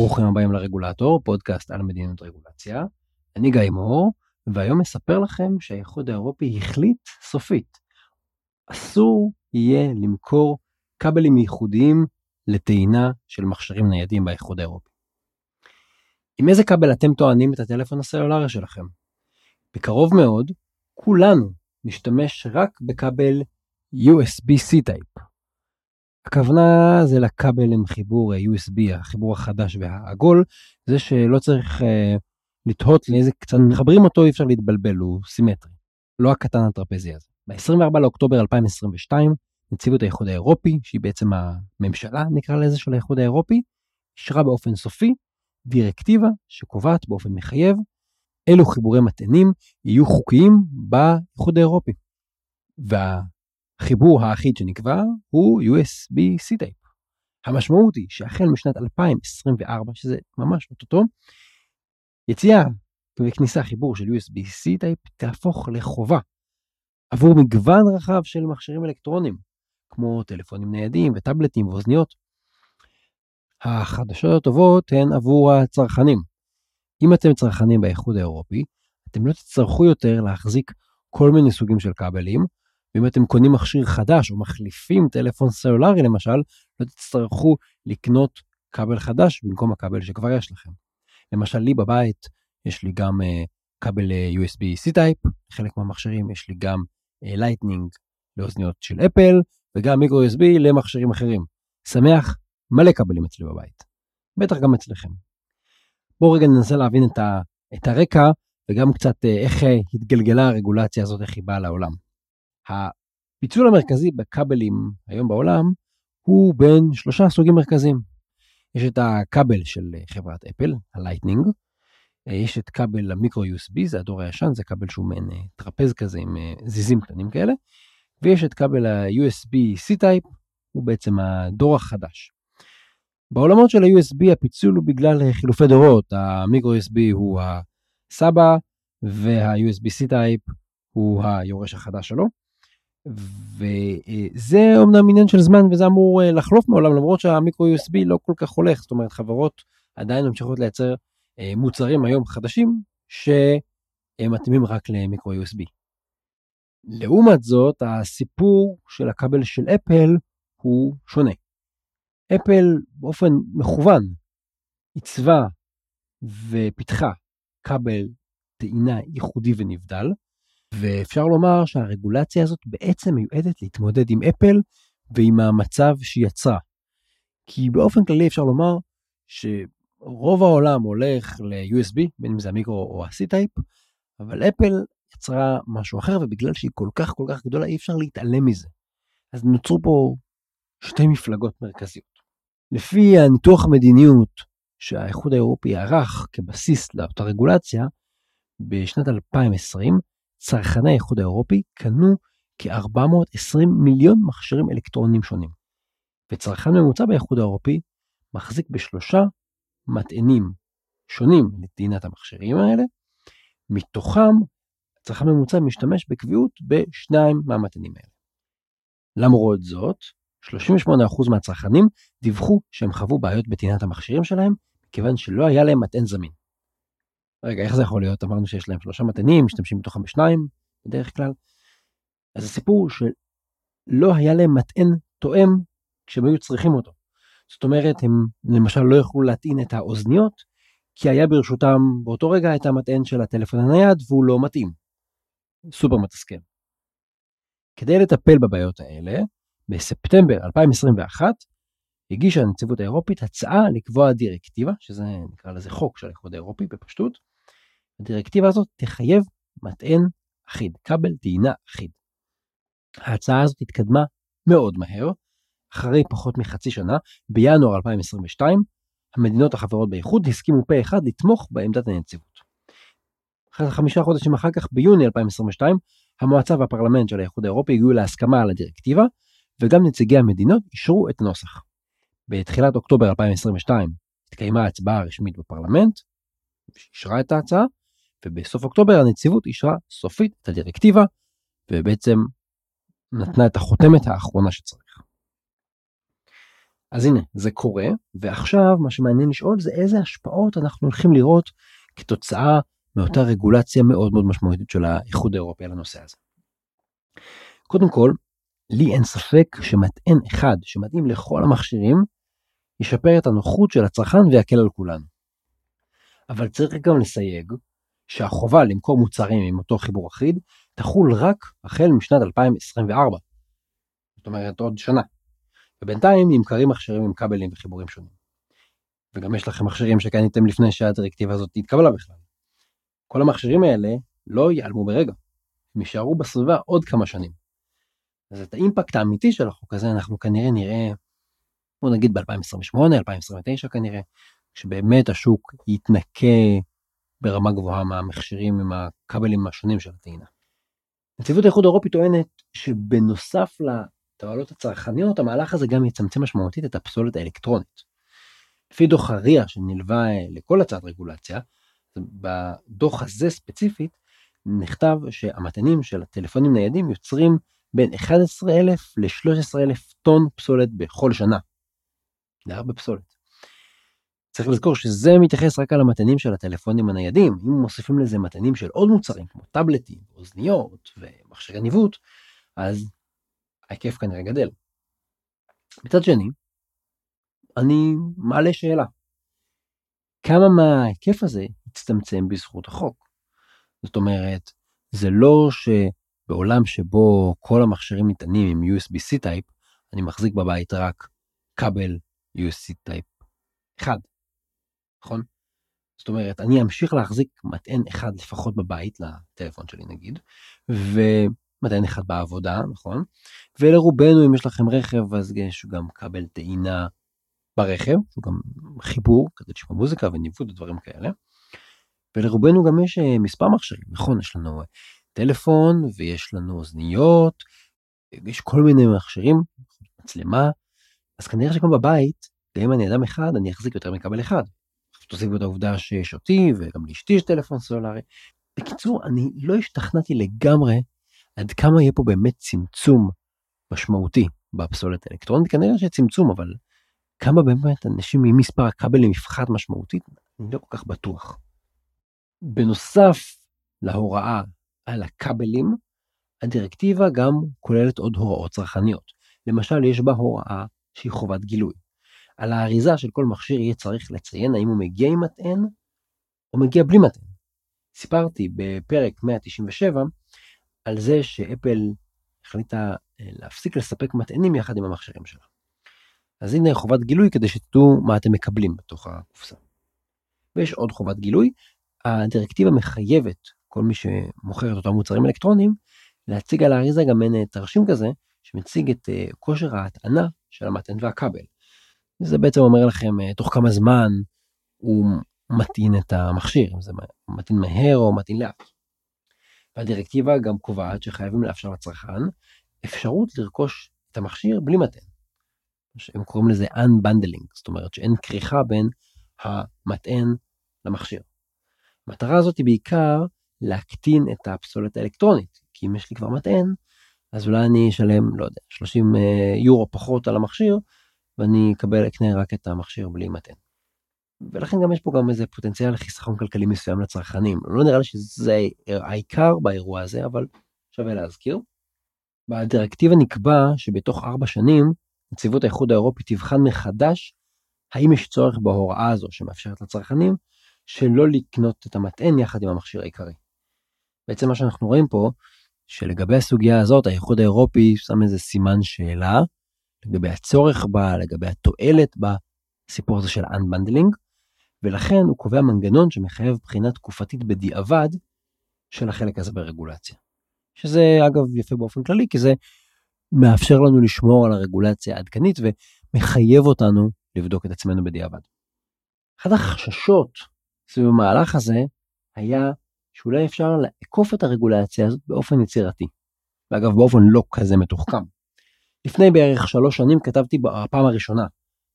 ברוכים הבאים לרגולטור, פודקאסט על מדיניות רגולציה. אני גיא מור, והיום אספר לכם שהאיחוד האירופי החליט סופית. אסור יהיה למכור כבלים ייחודיים לטעינה של מכשירים ניידים באיחוד האירופי. עם איזה כבל אתם טוענים את הטלפון הסלולרי שלכם? בקרוב מאוד, כולנו נשתמש רק בכבל USB-C Type. הכוונה זה לכבל עם חיבור USB, החיבור החדש והעגול, זה שלא צריך uh, לתהות לאיזה קצת מחברים אותו, אי אפשר להתבלבל, הוא סימטרי. לא הקטן הטרפזי הזה. ב-24 לאוקטובר 2022, נציבות האיחוד האירופי, שהיא בעצם הממשלה, נקרא לזה, של האיחוד האירופי, אישרה באופן סופי דירקטיבה שקובעת באופן מחייב אילו חיבורי מטענים יהיו חוקיים באיחוד האירופי. וה... החיבור האחיד שנקבע הוא USB-C Type. המשמעות היא שהחל משנת 2024, שזה ממש אוטוטו, יציאה וכניסה חיבור של USB-C Type תהפוך לחובה עבור מגוון רחב של מכשירים אלקטרוניים, כמו טלפונים ניידים וטאבלטים ואוזניות. החדשות הטובות הן עבור הצרכנים. אם אתם צרכנים באיחוד האירופי, אתם לא תצטרכו יותר להחזיק כל מיני סוגים של כבלים, ואם אתם קונים מכשיר חדש או מחליפים טלפון סלולרי למשל, לא תצטרכו לקנות כבל חדש במקום הכבל שכבר יש לכם. למשל לי בבית יש לי גם אה, כבל אה, USB-C Type, לחלק מהמכשירים יש לי גם Lightning אה, לאוזניות של אפל, וגם micro USB למכשירים אחרים. שמח, מלא כבלים אצלי בבית. בטח גם אצלכם. בואו רגע ננסה להבין את, ה, את הרקע וגם קצת איך התגלגלה הרגולציה הזאת, איך היא באה לעולם. הפיצול המרכזי בכבלים היום בעולם הוא בין שלושה סוגים מרכזיים. יש את הכבל של חברת אפל, ה Lightning, יש את כבל ה micro USB, זה הדור הישן, זה כבל שהוא מעין אה, טרפז כזה עם אה, זיזים קטנים כאלה, ויש את כבל ה-USB-C Type, הוא בעצם הדור החדש. בעולמות של ה-USB הפיצול הוא בגלל חילופי דורות, המיקרו USB הוא הסבא וה-USB-C טייפ הוא היורש החדש שלו. וזה אומנם עניין של זמן וזה אמור אה, לחלוף מעולם למרות שהמיקרו USB לא כל כך הולך זאת אומרת חברות עדיין ממשיכות לייצר אה, מוצרים היום חדשים שהם מתאימים רק למיקרו USB. לעומת זאת הסיפור של הכבל של אפל הוא שונה. אפל באופן מכוון עיצבה ופיתחה כבל טעינה ייחודי ונבדל ואפשר לומר שהרגולציה הזאת בעצם מיועדת להתמודד עם אפל ועם המצב שהיא יצרה. כי באופן כללי אפשר לומר שרוב העולם הולך ל-USB, בין אם זה המיקרו או ה-C-טייפ, אבל אפל יצרה משהו אחר ובגלל שהיא כל כך כל כך גדולה אי אפשר להתעלם מזה. אז נוצרו פה שתי מפלגות מרכזיות. לפי הניתוח המדיניות שהאיחוד האירופי ערך כבסיס לאותה רגולציה, בשנת 2020 צרכני האיחוד האירופי קנו כ-420 מיליון מכשירים אלקטרוניים שונים, וצרכן ממוצע באיחוד האירופי מחזיק בשלושה מטענים שונים לטעינת המכשירים האלה, מתוכם צרכן ממוצע משתמש בקביעות בשניים מהמטענים האלה. למרות זאת, 38% מהצרכנים דיווחו שהם חוו בעיות בטעינת המכשירים שלהם, מכיוון שלא היה להם מטען זמין. רגע, איך זה יכול להיות? אמרנו שיש להם שלושה מתנים, משתמשים מתוכם בשניים, בדרך כלל. אז הסיפור שלא היה להם מטען תואם כשהם היו צריכים אותו. זאת אומרת, הם למשל לא יכלו להטעין את האוזניות, כי היה ברשותם באותו רגע את המטען של הטלפון הנייד והוא לא מתאים. סופר מתסכל. כדי לטפל בבעיות האלה, בספטמבר 2021 הגישה הנציבות האירופית הצעה לקבוע דירקטיבה, שזה נקרא לזה חוק של האיחוד האירופי בפשטות, הדירקטיבה הזאת תחייב מטען אחיד, כבל טעינה אחיד. ההצעה הזאת התקדמה מאוד מהר, אחרי פחות מחצי שנה, בינואר 2022, המדינות החברות באיחוד הסכימו פה אחד לתמוך בעמדת הנציבות. חמישה חודשים אחר כך, ביוני 2022, המועצה והפרלמנט של האיחוד האירופי הגיעו להסכמה על הדירקטיבה, וגם נציגי המדינות אישרו את הנוסח. בתחילת אוקטובר 2022 התקיימה הצבעה הרשמית בפרלמנט, שאישרה את ההצעה, ובסוף אוקטובר הנציבות אישרה סופית את הדירקטיבה, ובעצם נתנה את החותמת האחרונה שצריך. אז הנה, זה קורה, ועכשיו מה שמעניין לשאול זה איזה השפעות אנחנו הולכים לראות כתוצאה מאותה רגולציה מאוד מאוד משמעותית של האיחוד האירופי על הנושא הזה. קודם כל, לי אין ספק שמטען אחד שמתאים לכל המכשירים, ישפר את הנוחות של הצרכן ויקל על כולנו. אבל צריך גם לסייג שהחובה למכור מוצרים עם אותו חיבור אחיד תחול רק החל משנת 2024. זאת אומרת עוד שנה. ובינתיים נמכרים מכשירים עם כבלים וחיבורים שונים. וגם יש לכם מכשירים שקניתם לפני שהדירקטיבה הזאת התקבלה בכלל. כל המכשירים האלה לא ייעלמו ברגע, הם יישארו בסביבה עוד כמה שנים. אז את האימפקט האמיתי של החוק הזה אנחנו כנראה נראה, בוא נגיד ב-2028, 2029 כנראה, כשבאמת השוק יתנקה ברמה גבוהה מהמכשירים עם הכבלים השונים של הטעינה. נציבות האיחוד האירופי טוענת שבנוסף לתועלות הצרכניות, המהלך הזה גם יצמצם משמעותית את הפסולת האלקטרונית. לפי דוח הריאה שנלווה לכל הצעת רגולציה, בדוח הזה ספציפית נכתב שהמתנים של הטלפונים ניידים יוצרים בין 11,000 ל-13,000 טון פסולת בכל שנה. זה הרבה פסולת. צריך לזכור שזה מתייחס רק על המתנים של הטלפונים הניידים. אם מוסיפים לזה מתנים של עוד מוצרים כמו טאבלטים, אוזניות ומכשירי ניווט, אז ההיקף כנראה גדל. מצד שני, אני מעלה שאלה. כמה מההיקף הזה יצטמצם בזכות החוק? זאת אומרת, זה לא שבעולם שבו כל המכשירים ניתנים עם USB-C Type, אני מחזיק בבית רק כבל USB-C Type אחד. נכון? זאת אומרת, אני אמשיך להחזיק מטען אחד לפחות בבית, לטלפון שלי נגיד, ומטען אחד בעבודה, נכון? ולרובנו, אם יש לכם רכב, אז יש גם כבל טעינה ברכב, שהוא גם חיבור כדי לשמוע מוזיקה וניווט ודברים כאלה. ולרובנו גם יש אה, מספר מכשירים, נכון? יש לנו אה, טלפון ויש לנו אוזניות, יש כל מיני מכשירים, מצלמה, אז כנראה שגם בבית, גם אם אני אדם אחד, אני אחזיק יותר מכבל אחד. תוסיפו את העובדה שיש אותי וגם לאשתי יש טלפון סלולרי. בקיצור, אני לא השתכנעתי לגמרי עד כמה יהיה פה באמת צמצום משמעותי בפסולת האלקטרונית, כנראה שצמצום, אבל כמה באמת אנשים עם מספר הכבלים יפחת משמעותית, אני לא כל כך בטוח. בנוסף להוראה על הכבלים, הדירקטיבה גם כוללת עוד הוראות צרכניות. למשל, יש בה הוראה שהיא חובת גילוי. על האריזה של כל מכשיר יהיה צריך לציין האם הוא מגיע עם מטען או מגיע בלי מטען. סיפרתי בפרק 197 על זה שאפל החליטה אה, להפסיק לספק מטענים יחד עם המכשירים שלה. אז הנה חובת גילוי כדי שתדעו מה אתם מקבלים בתוך הקופסה. ויש עוד חובת גילוי, הדירקטיבה מחייבת כל מי שמוכר את אותם מוצרים אלקטרוניים להציג על האריזה גם מעין תרשים כזה שמציג את אה, כושר ההטענה של המטען והכבל. זה בעצם אומר לכם אה, תוך כמה זמן הוא מטעין את המכשיר, אם זה מטעין מהר או מטעין לאט. והדירקטיבה גם קובעת שחייבים לאפשר לצרכן אפשרות לרכוש את המכשיר בלי מטען. הם קוראים לזה Unbundling, זאת אומרת שאין כריכה בין המטען למכשיר. המטרה הזאת היא בעיקר להקטין את הפסולת האלקטרונית, כי אם יש לי כבר מטען, אז אולי אני אשלם, לא יודע, 30 אה, יורו פחות על המכשיר, ואני אקבל, אקנה רק את המכשיר בלי מטען. ולכן גם יש פה גם איזה פוטנציאל חיסכון כלכלי מסוים לצרכנים. לא נראה לי שזה העיקר באירוע הזה, אבל שווה להזכיר. בדירקטיבה נקבע שבתוך ארבע שנים נציבות האיחוד האירופי תבחן מחדש האם יש צורך בהוראה הזו שמאפשרת לצרכנים שלא לקנות את המטען יחד עם המכשיר העיקרי. בעצם מה שאנחנו רואים פה, שלגבי הסוגיה הזאת האיחוד האירופי שם איזה סימן שאלה לגבי הצורך בה, לגבי התועלת בסיפור הזה של Unbundling, ולכן הוא קובע מנגנון שמחייב בחינה תקופתית בדיעבד של החלק הזה ברגולציה. שזה אגב יפה באופן כללי, כי זה מאפשר לנו לשמור על הרגולציה העדכנית ומחייב אותנו לבדוק את עצמנו בדיעבד. אחד החששות סביב המהלך הזה היה שאולי אפשר לעקוף את הרגולציה הזאת באופן יצירתי. ואגב באופן לא כזה מתוחכם. לפני בערך שלוש שנים כתבתי בפעם הראשונה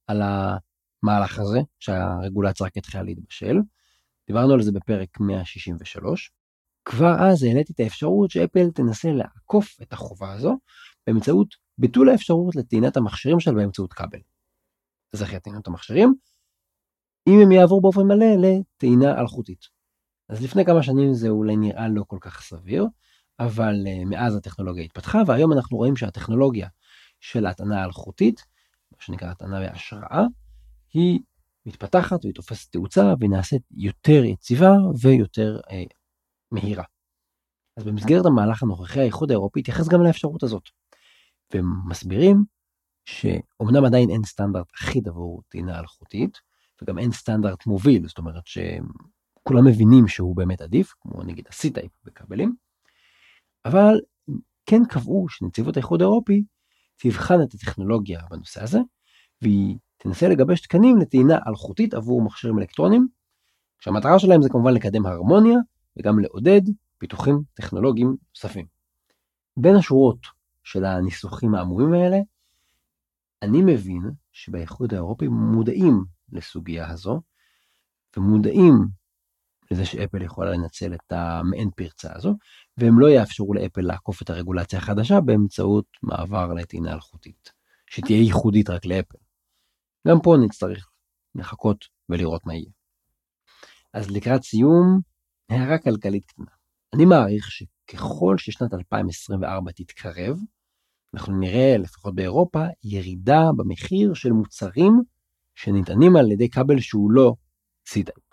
על המהלך הזה, שהרגולציה רק התחילה להתבשל. דיברנו על זה בפרק 163. כבר אז העליתי את האפשרות שאפל תנסה לעקוף את החובה הזו באמצעות ביטול האפשרות לטעינת המכשירים שלה באמצעות כבל. אז איך יטעינו את המכשירים? אם הם יעברו באופן מלא לטעינה אלחוטית. אז לפני כמה שנים זה אולי נראה לא כל כך סביר, אבל uh, מאז הטכנולוגיה התפתחה, והיום אנחנו רואים שהטכנולוגיה של הטענה אלחוטית, מה שנקרא הטענה בהשראה, היא מתפתחת והיא תופסת תאוצה והיא נעשית יותר יציבה ויותר uh, מהירה. אז במסגרת המהלך הנוכחי האיחוד האירופי התייחס גם לאפשרות הזאת. והם מסבירים שאומנם עדיין אין סטנדרט אחיד עבור טעינה אלחוטית, וגם אין סטנדרט מוביל, זאת אומרת שכולם מבינים שהוא באמת עדיף, כמו נגיד ה-C-Type בכבלים, אבל כן קבעו שנציבות האיחוד האירופי תבחן את הטכנולוגיה בנושא הזה, והיא תנסה לגבש תקנים לטעינה אלחוטית עבור מכשירים אלקטרונים, שהמטרה שלהם זה כמובן לקדם הרמוניה וגם לעודד פיתוחים טכנולוגיים נוספים. בין השורות של הניסוחים האמורים האלה, אני מבין שבאיחוד האירופי מודעים לסוגיה הזו, ומודעים לזה שאפל יכולה לנצל את המעין פרצה הזו, והם לא יאפשרו לאפל לעקוף את הרגולציה החדשה באמצעות מעבר לטעינה אלחוטית, שתהיה ייחודית רק לאפל. גם פה נצטרך לחכות ולראות מה יהיה. אז לקראת סיום, הערה כלכלית קטנה. אני מעריך שככל ששנת 2024 תתקרב, אנחנו נראה, לפחות באירופה, ירידה במחיר של מוצרים שנטענים על ידי כבל שהוא לא C-Type.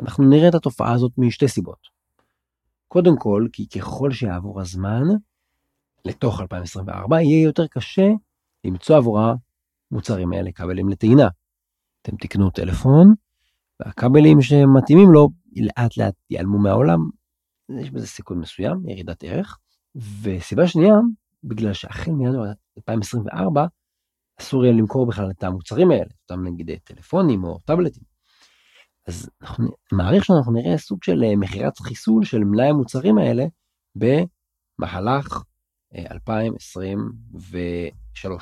אנחנו נראה את התופעה הזאת משתי סיבות. קודם כל, כי ככל שיעבור הזמן, לתוך 2024, יהיה יותר קשה למצוא עבור המוצרים האלה כבלים לטעינה. אתם תקנו טלפון, והכבלים שמתאימים לו לאט לאט ייעלמו מהעולם, יש בזה סיכון מסוים, ירידת ערך. וסיבה שנייה, בגלל שהחל מינואר 2024 אסור יהיה למכור בכלל את המוצרים האלה, אותם נגיד טלפונים או טאבלטים. אז אנחנו מעריך שאנחנו נראה סוג של אה, מכירת חיסול של מלאי המוצרים האלה במהלך 2023. אה,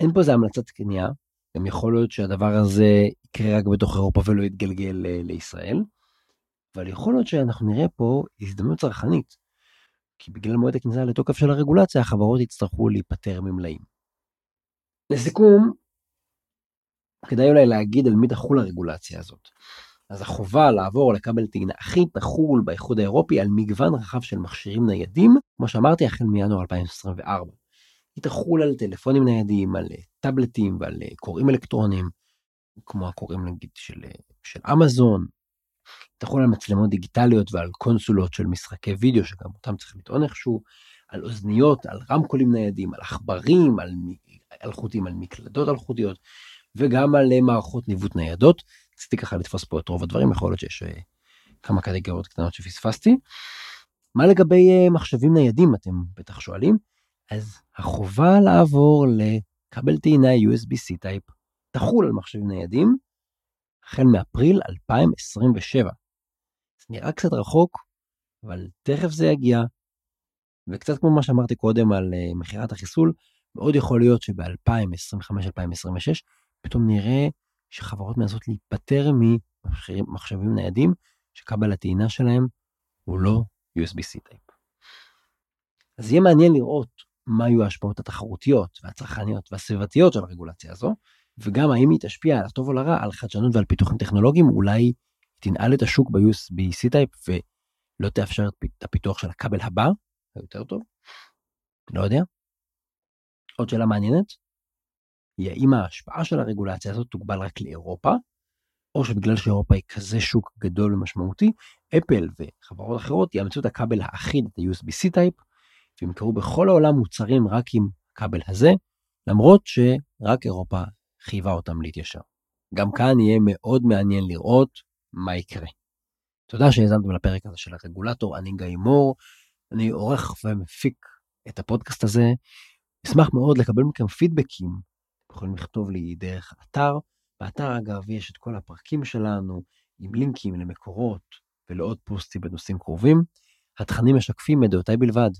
אין פה איזה המלצת קנייה, גם יכול להיות שהדבר הזה יקרה רק בתוך אירופה ולא יתגלגל אה, לישראל, אבל יכול להיות שאנחנו נראה פה הזדמנות צרכנית, כי בגלל מועד הכניסה לתוקף של הרגולציה, החברות יצטרכו להיפטר ממלאים. לסיכום, כדאי אולי להגיד על מי תחול הרגולציה הזאת. אז החובה לעבור לכבל טעינה אחיד תחול באיחוד האירופי על מגוון רחב של מכשירים ניידים, כמו שאמרתי, החל מינואר 2024. היא תחול על טלפונים ניידים, על טאבלטים ועל קוראים אלקטרונים, כמו הקוראים נגיד של, של אמזון, תחול על מצלמות דיגיטליות ועל קונסולות של משחקי וידאו, שגם אותם צריך לטעון איכשהו, על אוזניות, על רמקולים ניידים, על עכברים, על אלחוטיים, על מקלדות אלחוטיות, וגם על אה, מערכות ניווט ניידות. רציתי ככה לתפוס פה את רוב הדברים, יכול להיות שיש אה, כמה קטגוריות קטנות שפספסתי. מה לגבי אה, מחשבים ניידים, אתם בטח שואלים? אז החובה לעבור לכבל טעינה USB-C Type תחול על מחשבים ניידים החל מאפריל 2027. זה נראה קצת רחוק, אבל תכף זה יגיע, וקצת כמו מה שאמרתי קודם על מכירת החיסול, מאוד יכול להיות שב-2025-2026 פתאום נראה שחברות מנסות להיפטר ממחשבים ניידים שכבל הטעינה שלהם הוא לא USB-C Type. אז יהיה מעניין לראות מה יהיו ההשפעות התחרותיות והצרכניות והסביבתיות של הרגולציה הזו, וגם האם היא תשפיע לטוב או לרע על חדשנות ועל פיתוחים טכנולוגיים, אולי תנעל את השוק ב-USB-C Type ולא תאפשר את הפיתוח של הכבל הבא, היותר טוב, לא יודע. עוד שאלה מעניינת, היא האם ההשפעה של הרגולציה הזאת תוגבל רק לאירופה, או שבגלל שאירופה היא כזה שוק גדול ומשמעותי, אפל וחברות אחרות יאמצו את הכבל האחיד, את ה-USB-C Type, וימכרו בכל העולם מוצרים רק עם הכבל הזה, למרות שרק אירופה חייבה אותם להתיישר. גם כאן יהיה מאוד מעניין לראות מה יקרה. תודה שהאזנתם לפרק הזה של הרגולטור, אני גיא מור, אני עורך ומפיק את הפודקאסט הזה. אשמח מאוד לקבל מכם פידבקים, יכולים לכתוב לי דרך האתר. באתר אגב יש את כל הפרקים שלנו עם לינקים למקורות ולעוד פוסטים בנושאים קרובים. התכנים משקפים את דעותיי בלבד.